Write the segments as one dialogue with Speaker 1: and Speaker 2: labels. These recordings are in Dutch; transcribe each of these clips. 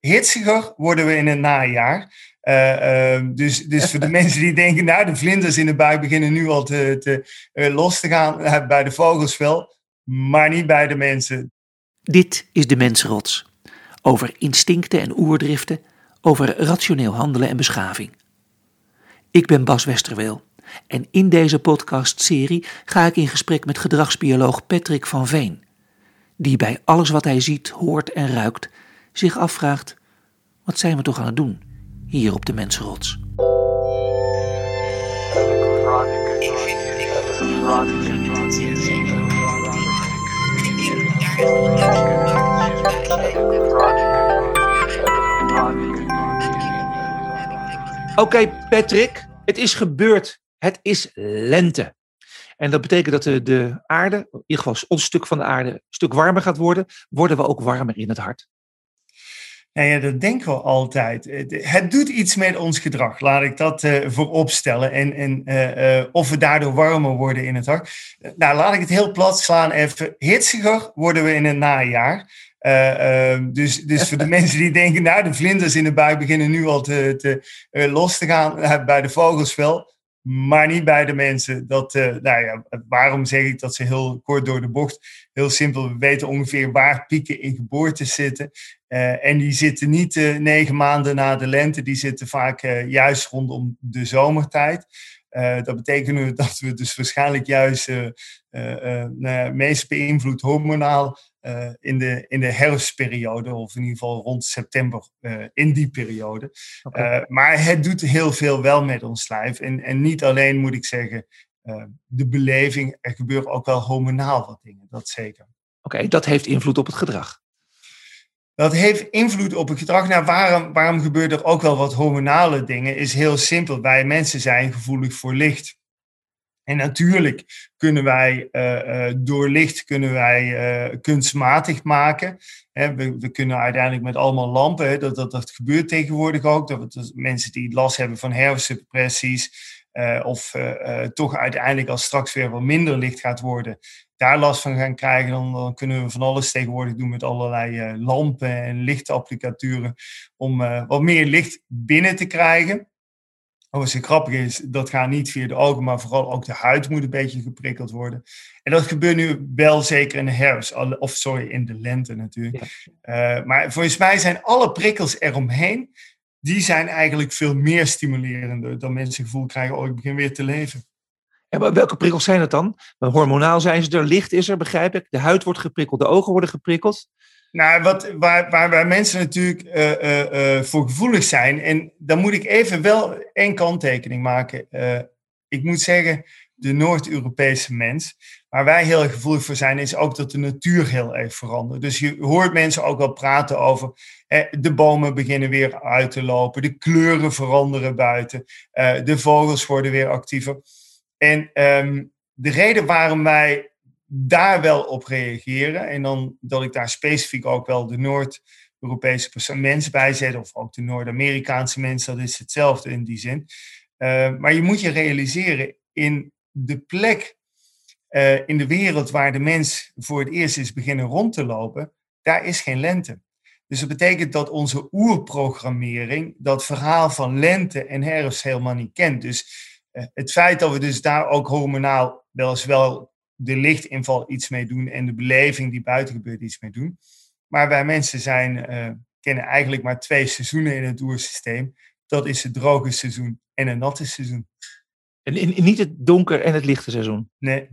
Speaker 1: Hitsiger worden we in het najaar. Uh, uh, dus, dus voor de mensen die denken, nou, de vlinders in de buik beginnen nu al te, te uh, los te gaan, uh, bij de vogels wel, maar niet bij de mensen.
Speaker 2: Dit is de Mensrots. Over instincten en oerdriften, over rationeel handelen en beschaving. Ik ben Bas Westerweel en in deze podcastserie ga ik in gesprek met gedragsbioloog Patrick van Veen, die bij alles wat hij ziet, hoort en ruikt zich afvraagt: wat zijn we toch aan het doen hier op de Mensenrots? Oké, Patrick, het is gebeurd. Het is lente. En dat betekent dat de, de aarde, in ieder geval ons stuk van de aarde, een stuk warmer gaat worden. Worden we ook warmer in het hart?
Speaker 1: Nou ja, dat denken we altijd. Het doet iets met ons gedrag, laat ik dat uh, voorop stellen. En, en uh, uh, of we daardoor warmer worden in het hart. Nou, laat ik het heel plat slaan even. Hitsiger worden we in het najaar. Ehm, dus, dus voor de mensen die denken, nou, de vlinders in de buik beginnen nu al te, te los te gaan. bij de vogels wel maar niet bij de mensen. Dat, uh, nou ja, waarom zeg ik dat ze heel kort door de bocht? Heel simpel, we weten ongeveer waar pieken in geboorte zitten. Uh, en die zitten niet uh, negen maanden na de lente, die zitten vaak juist rondom de zomertijd. dat betekent dat we dus waarschijnlijk juist nou meest beïnvloed hormonaal uh, in, de, in de herfstperiode, of in ieder geval rond september, uh, in die periode. Okay. Uh, maar het doet heel veel wel met ons lijf. En, en niet alleen moet ik zeggen, de beleving, er gebeuren ook wel hormonaal wat dingen, dat zeker.
Speaker 2: Oké, okay, dat heeft invloed op het gedrag.
Speaker 1: Dat heeft invloed op het gedrag. Nou, waarom, waarom gebeurt er ook wel wat hormonale dingen? Is heel simpel. Wij mensen zijn gevoelig voor licht. En natuurlijk kunnen wij uh, door licht kunnen wij, uh, kunstmatig maken. We, we, kunnen uiteindelijk met allemaal lampen, dat, dat, dat gebeurt tegenwoordig ook. Dat, dat mensen die last hebben van herfstdepressies, of toch uiteindelijk als straks weer wat minder licht gaat worden, daar last van gaan krijgen, dan, dan kunnen we van alles tegenwoordig doen met allerlei lampen en lichtapplicaturen om wat meer licht binnen te krijgen. Wat oh, grappig is, dat gaat niet via de ogen, maar vooral ook de huid moet een beetje geprikkeld worden. En dat gebeurt nu wel zeker in de herfst, of sorry, in de lente natuurlijk. Ja. Uh, maar volgens mij zijn alle prikkels eromheen, die zijn eigenlijk veel meer stimulerender dan mensen het gevoel krijgen, oh ik begin weer te leven.
Speaker 2: En welke prikkels zijn het dan? Hormonaal zijn ze er, licht is er, begrijp ik. De huid wordt geprikkeld, de ogen worden geprikkeld.
Speaker 1: Nou, wat, waar, waar, mensen natuurlijk uh, uh, uh, voor gevoelig zijn. En dan moet ik even wel één kanttekening maken. ik moet zeggen, de Noord-Europese mens, waar wij heel gevoelig voor zijn, is ook dat de natuur heel erg verandert. Dus je hoort mensen ook wel praten over de bomen beginnen weer uit te lopen, de kleuren veranderen buiten, de vogels worden weer actiever. En um, de reden waarom wij daar wel op reageren. En dan dat ik daar specifiek ook wel de Noord-Europese mensen bij zet, of ook de Noord-Amerikaanse mensen, dat is hetzelfde in die zin. Uh, maar je moet je realiseren, in de plek uh, in de wereld waar de mens voor het eerst is beginnen rond te lopen, daar is geen lente. Dus dat betekent dat onze oerprogrammering dat verhaal van lente en herfst helemaal niet kent. Dus uh, het feit dat we dus daar ook hormonaal wel eens wel de lichtinval iets mee doen en de beleving die buiten gebeurt iets mee doen. Maar wij mensen zijn, uh, kennen eigenlijk maar twee seizoenen in het oersysteem. Dat is het droge seizoen en het natte seizoen.
Speaker 2: En in, niet het donker en het lichte seizoen?
Speaker 1: Nee.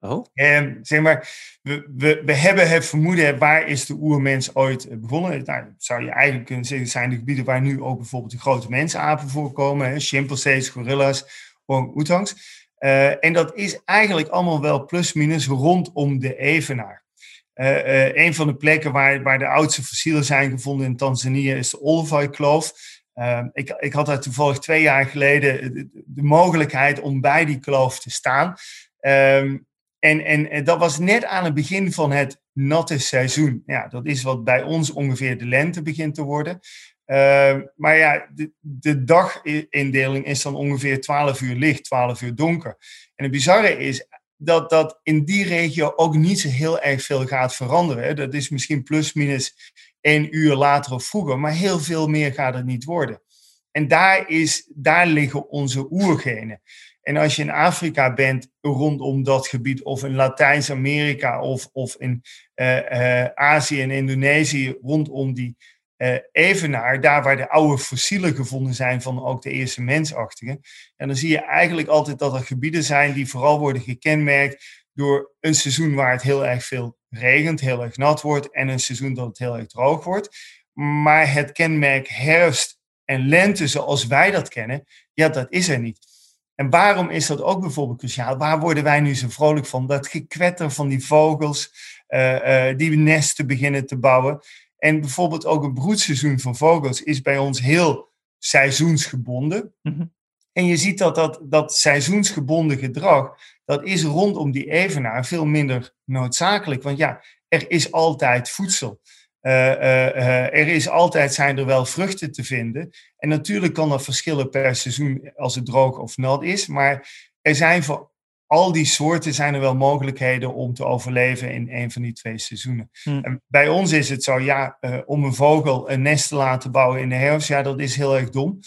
Speaker 2: Oh?
Speaker 1: En, zeg maar, we, we, we hebben het vermoeden, waar is de oermens ooit eh, begonnen? Nou, zou je eigenlijk kunnen zeggen, zijn de gebieden waar nu ook bijvoorbeeld de grote mensapen voorkomen. Chimpansees, gorillas, orang-oetangs. Uh, en dat is eigenlijk allemaal wel plus-minus rondom de Evenaar. Uh, een van de plekken waar, waar de oudste fossielen zijn gevonden in Tanzania is de Olvai-kloof. ik, ik had daar toevallig twee jaar geleden de, mogelijkheid om bij die kloof te staan. Um, en, en, en, dat was net aan het begin van het natte seizoen. Ja, dat is wat bij ons ongeveer de lente begint te worden. Uh, maar ja, de, de dagindeling is dan ongeveer 12 uur licht, 12 uur donker. En het bizarre is dat dat in die regio ook niet zo heel erg veel gaat veranderen. Dat is misschien plus minus één uur later of vroeger. Maar heel veel meer gaat het niet worden. En daar, is, daar liggen onze oergenen. En als je in Afrika bent, rondom dat gebied, of in Latijns-Amerika, of, of in uh, Azië en Indonesië, rondom die uh, evenaar, daar waar de oude fossielen gevonden zijn van ook de eerste mensachtigen. En dan zie je eigenlijk altijd dat er gebieden zijn die vooral worden gekenmerkt door een seizoen waar het heel erg veel regent, heel erg nat wordt, en een seizoen dat het heel erg droog wordt. Maar het kenmerk herfst en lente zoals wij dat kennen, ja, dat is er niet. En waarom is dat ook bijvoorbeeld cruciaal? Waar worden wij nu zo vrolijk van? Dat gekwetter van die vogels, uh, uh, die nesten beginnen te bouwen. En bijvoorbeeld ook een broedseizoen van vogels is bij ons heel seizoensgebonden. Mm En je ziet dat, dat dat seizoensgebonden gedrag, dat is rondom die evenaar veel minder noodzakelijk. Want ja, er is altijd voedsel. Uh, uh, er is altijd, zijn er wel vruchten te vinden. En natuurlijk kan dat verschillen per seizoen als het droog of nat is. Maar er zijn voor al die soorten zijn er wel mogelijkheden om te overleven in een van die twee seizoenen. Hm. En bij ons is het zo, ja, uh, om een vogel een nest te laten bouwen in de herfst, ja, dat is heel erg dom.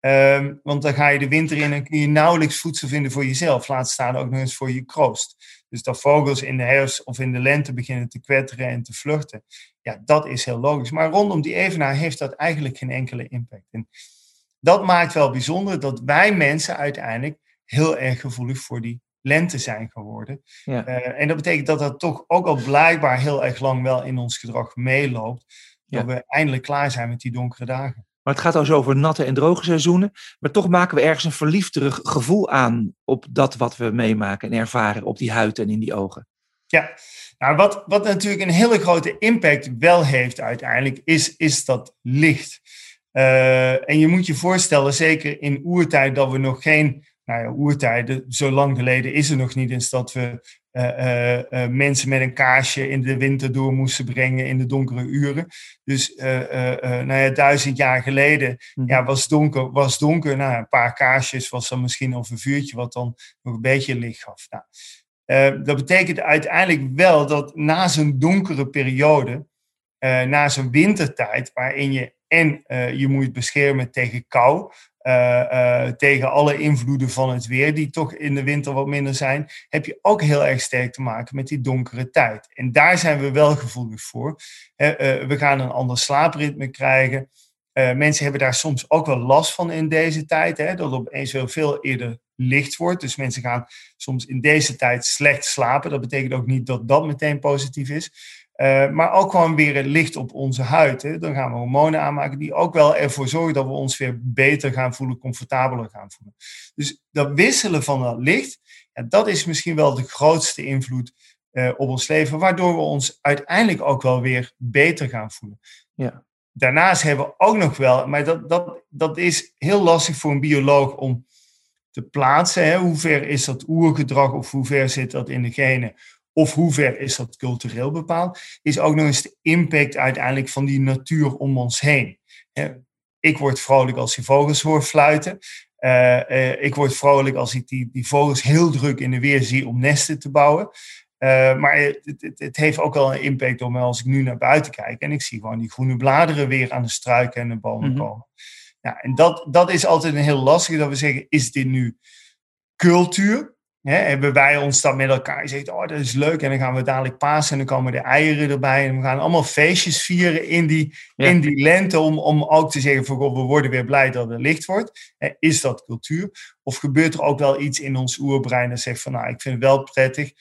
Speaker 1: Um, want dan ga je de winter in en kun je nauwelijks voedsel vinden voor jezelf. Laat staan ook nog eens voor je kroost. Dus dat vogels in de herfst of in de lente beginnen te kwetteren en te vluchten. Ja, dat is heel logisch. Maar rondom die evenaar heeft dat eigenlijk geen enkele impact. En dat maakt wel bijzonder dat wij mensen uiteindelijk heel erg gevoelig voor die lente zijn geworden. Ja. Uh, en dat betekent dat dat toch ook al blijkbaar heel erg lang wel in ons gedrag meeloopt. Dat we eindelijk klaar zijn met die donkere dagen.
Speaker 2: Maar het gaat dus over natte en droge seizoenen. Maar toch maken we ergens een verliefderig gevoel aan op dat wat we meemaken en ervaren op die huid en in die ogen.
Speaker 1: Ja, nou, wat, wat natuurlijk een hele grote impact wel heeft uiteindelijk, is, is dat licht. Uh, en je moet je voorstellen, zeker in oertijd, dat we nog geen nou ja, oertijden, zo lang geleden is er nog niet eens dat we uh, uh, mensen met een kaarsje in de winter door moesten brengen in de donkere uren. Dus nou ja, duizend jaar geleden mhm. ja, was donker, was donker. Nou, een paar kaarsjes was dan misschien of een vuurtje wat dan nog een beetje licht gaf. Nou, dat betekent uiteindelijk wel dat na zo'n donkere periode, na zo'n wintertijd, waarin je en je moet beschermen tegen kou, tegen alle invloeden van het weer, die toch in de winter wat minder zijn, heb je ook heel erg sterk te maken met die donkere tijd. En daar zijn we wel gevoelig voor. Uh, we gaan een ander slaapritme krijgen. mensen hebben daar soms ook wel last van in deze tijd, hè, dat het opeens veel eerder licht wordt. Dus mensen gaan soms in deze tijd slecht slapen. Dat betekent ook niet dat dat meteen positief is. Uh, maar ook gewoon weer het licht op onze huid. Hè. Dan gaan we hormonen aanmaken die ook wel ervoor zorgen dat we ons weer beter gaan voelen, comfortabeler gaan voelen. Dus dat wisselen van dat licht, ja, dat is misschien wel de grootste invloed uh, op ons leven, waardoor we ons uiteindelijk ook wel weer beter gaan voelen. Ja. Daarnaast hebben we ook nog wel, maar dat, dat, dat is heel lastig voor een bioloog om te plaatsen. Hè. Hoe ver is dat oergedrag of hoe ver zit dat in de genen? Of hoe ver is dat cultureel bepaald, is ook nog eens de impact uiteindelijk van die natuur om ons heen. Ik word vrolijk als die vogels hoor fluiten. Uh, uh, ik word vrolijk als ik die, die vogels heel druk in de weer zie om nesten te bouwen. Uh, maar het, het, het, heeft ook wel een impact op me als ik nu naar buiten kijk en ik zie gewoon die groene bladeren weer aan de struiken en de bomen mhm. komen. Ja, en dat, dat is altijd een heel lastig dat we zeggen, is dit nu cultuur? Hè, hebben wij ons dan met elkaar gezegd, oh dat is leuk en dan gaan we dadelijk pasen en dan komen de eieren erbij en we gaan allemaal feestjes vieren in die, in die lente om, om ook te zeggen van we worden weer blij dat het licht wordt. Hè, is dat cultuur? Of gebeurt er ook wel iets in ons oerbrein dat zegt van nou ik vind het wel prettig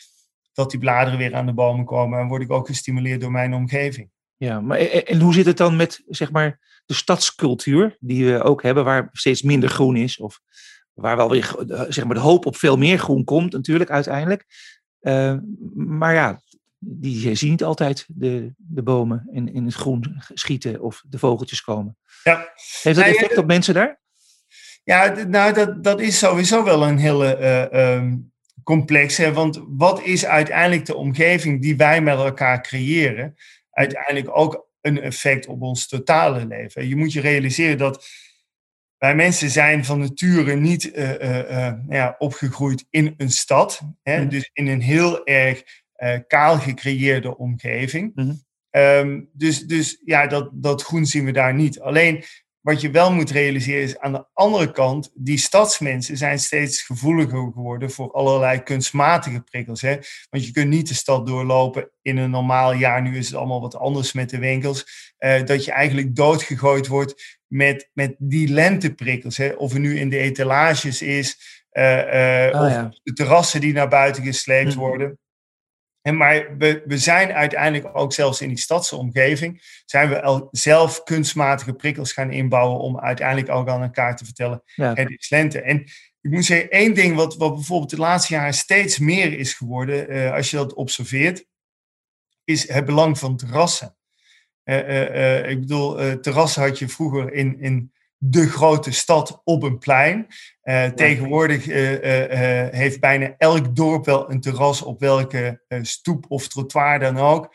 Speaker 1: dat die bladeren weer aan de bomen komen en word ik ook gestimuleerd door mijn omgeving.
Speaker 2: Ja, maar en hoe zit het dan met zeg maar de stadscultuur die we ook hebben waar steeds minder groen is of Waar wel weer zeg maar, de hoop op veel meer groen komt, natuurlijk, uiteindelijk. Uh, maar ja, die zien niet altijd de, de bomen in, in het groen schieten of de vogeltjes komen. Ja. Heeft dat effect op mensen daar?
Speaker 1: Ja, nou, dat, dat is sowieso wel een hele uh, um, complex. Hè? Want wat is uiteindelijk de omgeving die wij met elkaar creëren? Uiteindelijk ook een effect op ons totale leven. Je moet je realiseren dat wij mensen zijn van nature niet uh, uh, ja, opgegroeid in een stad. Hè? Mm. Dus in een heel erg kaal gecreëerde omgeving. Mm. Ehm, dus, dus ja, dat, dat groen zien we daar niet. Alleen wat je wel moet realiseren is aan de andere kant, die stadsmensen zijn steeds gevoeliger geworden voor allerlei kunstmatige prikkels. Hè? Want je kunt niet de stad doorlopen in een normaal jaar, nu is het allemaal wat anders met de winkels, dat je eigenlijk doodgegooid wordt met, met die lenteprikkels. Hè? Of het nu in de etalages is, uh, uh, of ja. de terrassen die naar buiten gesleept mm. worden. En maar we, we zijn uiteindelijk ook zelfs in die stadse omgeving, zijn we al zelf kunstmatige prikkels gaan inbouwen om uiteindelijk ook aan elkaar te vertellen, ja. het is lente. En ik moet zeggen, één ding wat, wat bijvoorbeeld de laatste jaren steeds meer is geworden, uh, als je dat observeert, is het belang van terrassen. Uh, uh, ik bedoel, terrassen had je vroeger in, in de grote stad op een plein. Uh, tegenwoordig uh, uh, heeft bijna elk dorp wel een terras op welke stoep of trottoir dan ook.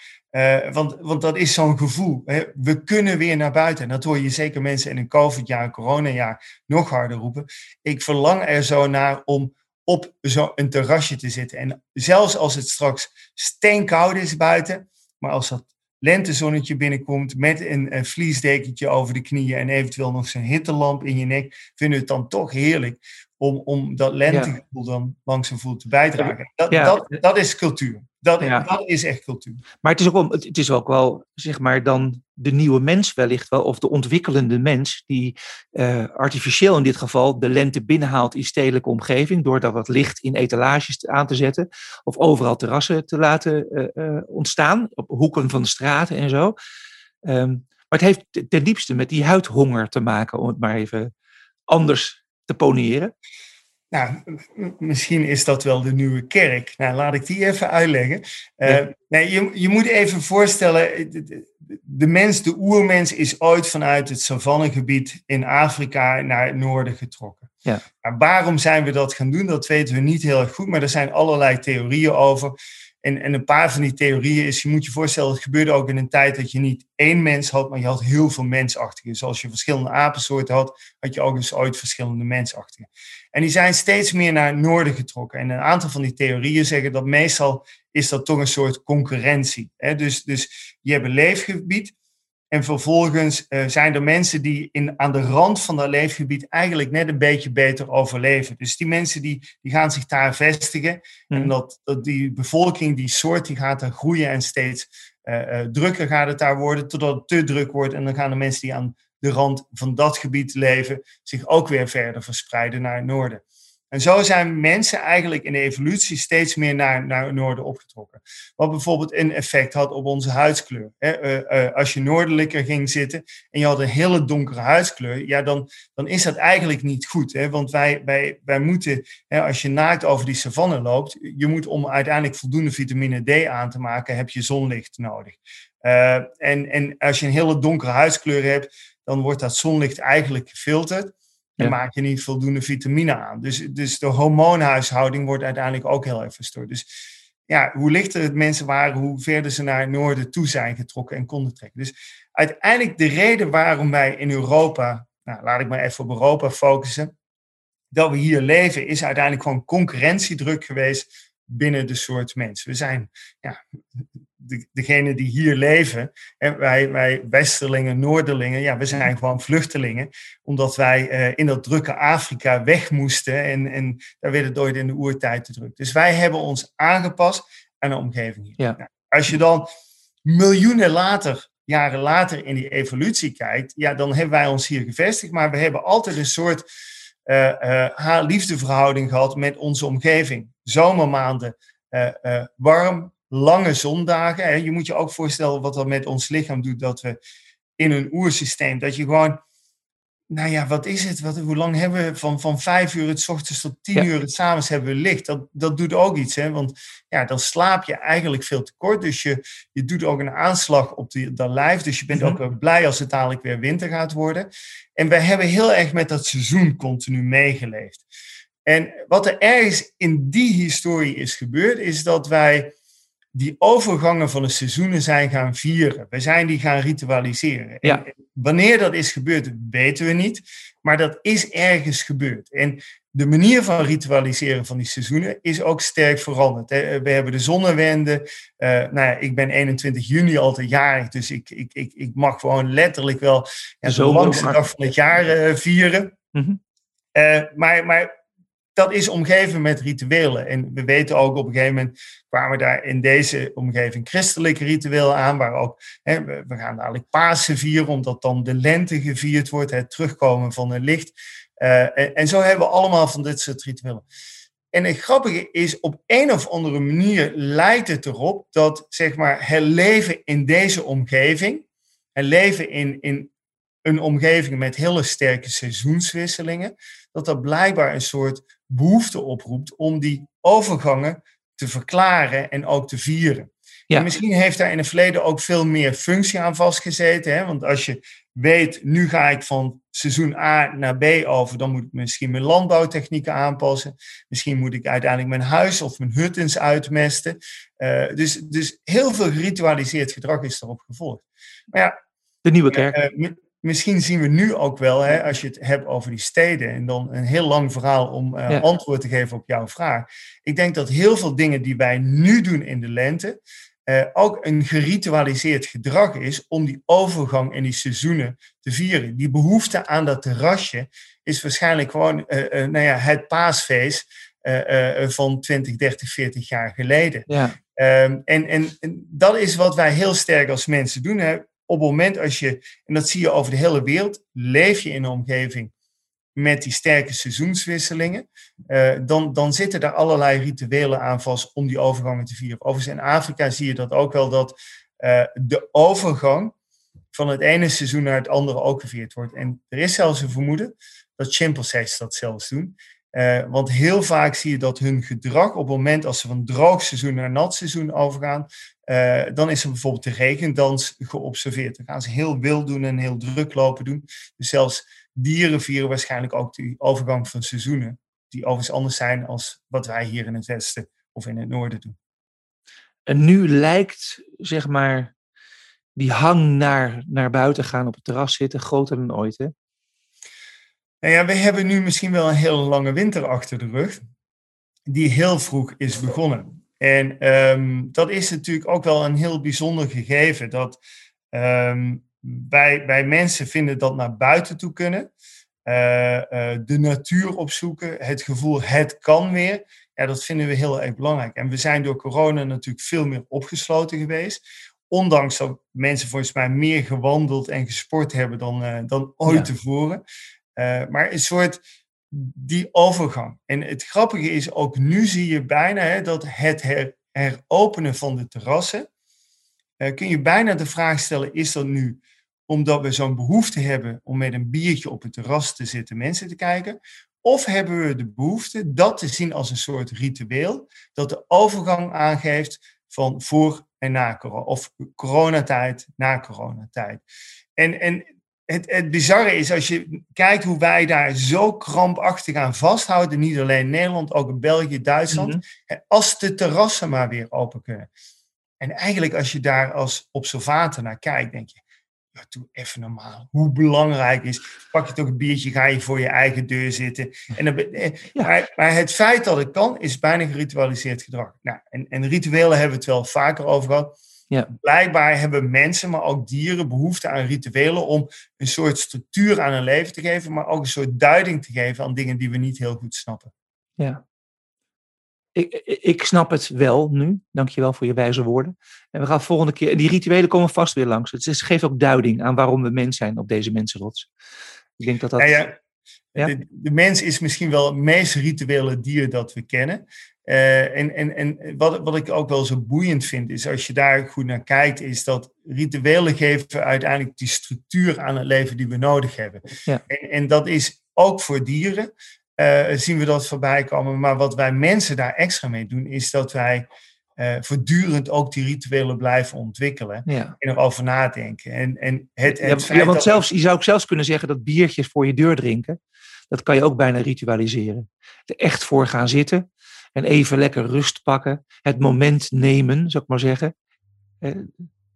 Speaker 1: want, want dat is zo'n gevoel. Hè? We kunnen weer naar buiten. En dat hoor je zeker mensen in een COVID-jaar, een coronajaar nog harder roepen. Ik verlang er zo naar om op zo'n terrasje te zitten. En zelfs als het straks steenkoud is buiten, maar als dat lentezonnetje binnenkomt met een, een vliesdekentje over de knieën en eventueel nog zijn hittelamp in je nek, vinden we het dan toch heerlijk om, om dat lentegevoel dan langzaam voel te bijdragen. Dat, dat, dat is cultuur. Dat, dat is echt cultuur.
Speaker 2: Maar het is, ook wel, het is ook wel, zeg maar, dan de nieuwe mens wellicht wel, of de ontwikkelende mens, die uh, artificieel in dit geval de lente binnenhaalt in stedelijke omgeving, door daar wat licht in etalages aan te zetten, of overal terrassen te laten uh, uh, ontstaan, op hoeken van de straten en zo. Um, maar het heeft ten diepste met die huidhonger te maken, om het maar even anders te poneren.
Speaker 1: Nou, misschien is dat wel de nieuwe kerk. Nou, laat ik die even uitleggen. Uh, nee, je, je moet even voorstellen, de, de, mens, de oermens, is ooit vanuit het savannegebied in Afrika naar het noorden getrokken. Ja. Nou, waarom zijn we dat gaan doen, dat weten we niet heel erg goed, maar er zijn allerlei theorieën over. En, en een paar van die theorieën is, je moet je voorstellen, het gebeurde ook in een tijd dat je niet één mens had, maar je had heel veel mensachtigen. Zoals je verschillende apensoorten had, had je ook eens ooit verschillende mensachtigen. En die zijn steeds meer naar het noorden getrokken. En een aantal van die theorieën zeggen dat meestal is dat toch een soort concurrentie. Dus, dus je hebt een leefgebied en vervolgens uh, zijn er mensen die in, aan de rand van dat leefgebied eigenlijk net een beetje beter overleven. Dus die mensen die, die gaan zich daar vestigen. En hmm. dat, dat die bevolking, die soort, die gaat daar groeien en steeds uh, uh, drukker gaat het daar worden, totdat het te druk wordt. En dan gaan de mensen die aan de rand van dat gebied leven zich ook weer verder verspreiden naar het noorden. En zo zijn mensen eigenlijk in de evolutie steeds meer naar, naar het noorden opgetrokken. Wat bijvoorbeeld een effect had op onze huidskleur. Uh, uh, als je noordelijker ging zitten en je had een hele donkere huidskleur, ja, dan, dan is dat eigenlijk niet goed. Want wij, wij, wij moeten, als je naakt over die savanne loopt, je moet om uiteindelijk voldoende vitamine D aan te maken, heb je zonlicht nodig. Uh, en, en als je een hele donkere huidskleur hebt, dan wordt dat zonlicht eigenlijk gefilterd. Dan maak je niet voldoende vitamine aan. Dus, dus de hormoonhuishouding wordt uiteindelijk ook heel erg verstoord. Dus ja, hoe lichter het mensen waren, hoe verder ze naar het noorden toe zijn getrokken en konden trekken. Dus uiteindelijk de reden waarom wij in Europa, nou, laat ik maar even op Europa focussen, dat we hier leven, is uiteindelijk gewoon concurrentiedruk geweest binnen de soort mens. We zijn ja, de, degene die hier leven, en wij, wij Westerlingen, Noorderlingen, ja, we zijn gewoon vluchtelingen, omdat wij uh, in dat drukke Afrika weg moesten en, en daar werd het ooit in de oertijd te druk. Dus wij hebben ons aangepast aan de omgeving hier. Ja. Nou, als je dan miljoenen later, jaren later in die evolutie kijkt, ja, dan hebben wij ons hier gevestigd, maar we hebben altijd een soort uh, uh, haar-liefdeverhouding gehad met onze omgeving. Zomermaanden, warm, lange zondagen. Hè. Je moet je ook voorstellen wat dat met ons lichaam doet, dat we in een oersysteem, dat je gewoon, nou ja, wat is het? Wat, hoe lang hebben we van, van vijf uur het ochtends tot tien uur het s'avonds hebben we licht? Dat, dat doet ook iets, hè? want ja, dan slaap je eigenlijk veel te kort. Dus je, je doet ook een aanslag op die, dat lijf. Dus je bent mhm. ook blij als het dadelijk weer winter gaat worden. En wij hebben heel erg met dat seizoen continu meegeleefd. En wat er ergens in die historie is gebeurd, is dat wij die overgangen van de seizoenen zijn gaan vieren. We zijn die gaan ritualiseren. Ja. wanneer dat is gebeurd, weten we niet. Maar dat is ergens gebeurd. En de manier van ritualiseren van die seizoenen is ook sterk veranderd. We hebben de zonnewende. Uh, nou ja, ik ben 21 juni altijd jarig, dus ik, ik, ik, ik mag gewoon letterlijk wel ja, de langste dag van het jaar uh, vieren. Mm -hmm. uh, maar, maar dat is omgeven met rituelen. En we weten ook op een gegeven moment kwamen daar in deze omgeving christelijke rituelen aan, waar ook, hè, we gaan dadelijk Pasen vieren, omdat dan de lente gevierd wordt, het terugkomen van het licht. Uh, en, en, zo hebben we allemaal van dit soort rituelen. En het grappige is, op een of andere manier lijkt het erop dat zeg maar, het leven in deze omgeving, het leven in, in een omgeving met hele sterke seizoenswisselingen, dat dat blijkbaar een soort behoefte oproept om die overgangen te verklaren en ook te vieren. Ja. En misschien heeft daar in het verleden ook veel meer functie aan vastgezeten. Hè? Want als je weet, nu ga ik van seizoen A naar B over, dan moet ik misschien mijn landbouwtechnieken aanpassen. Misschien moet ik uiteindelijk mijn huis of mijn hut eens uitmesten. Uh, dus, dus heel veel geritualiseerd gedrag is erop gevolgd. Maar ja,
Speaker 2: de nieuwe kerk.
Speaker 1: Uh, misschien zien we nu ook wel, hè, als je het hebt over die steden, en dan een heel lang verhaal om uh, antwoord te geven op jouw vraag. Ik denk dat heel veel dingen die wij nu doen in de lente, uh, ook een geritualiseerd gedrag is om die overgang in die seizoenen te vieren. Die behoefte aan dat terrasje is waarschijnlijk gewoon uh, nou ja, het paasfeest van 20, 30, 40 jaar geleden. Ja. Um, en, en, en, dat is wat wij heel sterk als mensen doen. Hè op het moment als je, en dat zie je over de hele wereld, leef je in een omgeving met die sterke seizoenswisselingen, uh, dan, dan zitten daar allerlei rituelen aan vast om die overgangen te vieren. Overigens in Afrika zie je dat ook wel, dat uh, de overgang van het ene seizoen naar het andere ook gevierd wordt. En er is zelfs een vermoeden dat chimpansees dat zelfs doen. Uh, want heel vaak zie je dat hun gedrag op het moment als ze van droog seizoen naar nat seizoen overgaan, uh, dan is er bijvoorbeeld de regendans geobserveerd. Dan gaan ze heel wild doen en heel druk lopen doen. Dus zelfs dieren vieren waarschijnlijk ook die overgang van seizoenen, die overigens anders zijn als wat wij hier in het westen of in het noorden doen.
Speaker 2: En nu lijkt, zeg maar, die hang naar, naar buiten gaan op het terras zitten groter dan ooit, hè?
Speaker 1: Nou ja, we hebben nu misschien wel een hele lange winter achter de rug, die heel vroeg is begonnen. En um, dat is natuurlijk ook wel een heel bijzonder gegeven, dat um, wij, wij mensen vinden dat naar buiten toe kunnen, uh, uh, de natuur opzoeken, het gevoel het kan weer. Ja, dat vinden we heel erg belangrijk. En we zijn door corona natuurlijk veel meer opgesloten geweest. Ondanks dat mensen volgens mij meer gewandeld en gesport hebben dan, uh, dan ooit ja. tevoren. Uh, maar een soort die overgang. En het grappige is, ook nu zie je bijna hè, dat het her, heropenen van de terrassen, uh, kun je bijna de vraag stellen, is dat nu omdat we zo'n behoefte hebben om met een biertje op het terras te zitten mensen te kijken? Of hebben we de behoefte dat te zien als een soort ritueel, dat de overgang aangeeft van voor en na corona, of coronatijd na coronatijd. En, en het, het bizarre is, als je kijkt hoe wij daar zo krampachtig aan vasthouden, niet alleen Nederland, ook in België, Duitsland, mm -hmm. als de terrassen maar weer open kunnen. En eigenlijk als je daar als observator naar kijkt, denk je, ja, doe even normaal. Hoe belangrijk is, pak je toch een biertje, ga je voor je eigen deur zitten. En dan, maar, maar, het feit dat het kan, is bijna geritualiseerd gedrag. Nou, en, en rituelen hebben we het wel vaker over gehad. Ja. Blijkbaar hebben mensen, maar ook dieren, behoefte aan rituelen om een soort structuur aan hun leven te geven, maar ook een soort duiding te geven aan dingen die we niet heel goed snappen.
Speaker 2: Ja. Ik, ik snap het wel nu. Dankjewel voor je wijze woorden. En we gaan volgende keer. Die rituelen komen vast weer langs. Het geeft ook duiding aan waarom we mens zijn op deze mensenrots. Ik denk dat dat.
Speaker 1: Ja, ja. Ja? De, de, mens is misschien wel het meest rituele dier dat we kennen. Uh, en en, en wat, wat ik ook wel zo boeiend vind, is als je daar goed naar kijkt, is dat rituelen geven uiteindelijk die structuur aan het leven die we nodig hebben. Ja. En, en dat is ook voor dieren, uh, zien we dat voorbij komen. Maar wat wij mensen daar extra mee doen, is dat wij uh, voortdurend ook die rituelen blijven ontwikkelen ja. en erover nadenken. En, en het, het
Speaker 2: ja, ja, want zelfs, je zou ook zelfs kunnen zeggen dat biertjes voor je deur drinken, dat kan je ook bijna ritualiseren. Er echt voor gaan zitten en even lekker rust pakken, het moment nemen, zou ik maar zeggen. Eh,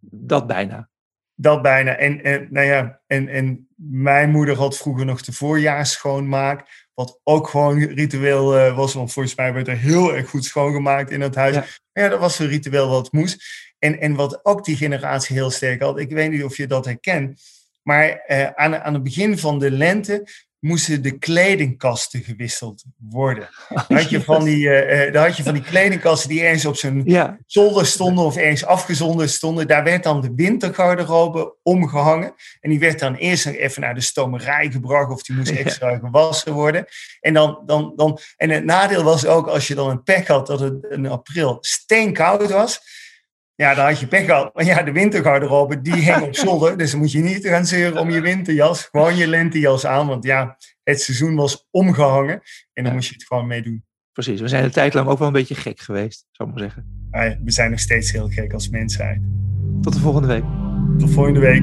Speaker 2: dat bijna.
Speaker 1: Dat bijna. En, en, nou ja, en, en mijn moeder had vroeger nog de voorjaarsschoonmaak, Wat ook gewoon ritueel uh, was, want volgens mij werd er heel erg goed schoongemaakt in het huis. Ja, ja dat was een ritueel wat moest. En, en wat ook die generatie heel sterk had, ik weet niet of je dat herkent, maar uh, aan, aan het begin van de lente moesten de kledingkasten gewisseld worden. Dan had je van die, uh, dan had je van die kledingkasten die ergens op zijn ja. zolder stonden of ergens afgezonderd stonden. Daar werd dan de wintergarderobe omgehangen. En die werd dan eerst nog even naar de stomerij gebracht of die moest extra gewassen worden. En, dan, dan, dan, en het nadeel was ook als je dan een pech had dat het in april steenkoud was ja, dan had je pech gehad. Maar ja, de wintergarderobe, die hing op zolder. Dus dan moet je niet gaan zeuren om je winterjas. Gewoon je lentejas aan. Want ja, het seizoen was omgehangen. En dan moest je het gewoon meedoen.
Speaker 2: Precies, we zijn een tijd lang ook wel een beetje gek geweest, zou ik maar zeggen.
Speaker 1: Ja, we zijn nog steeds heel gek als mensheid.
Speaker 2: Tot de volgende week.
Speaker 1: Tot volgende week.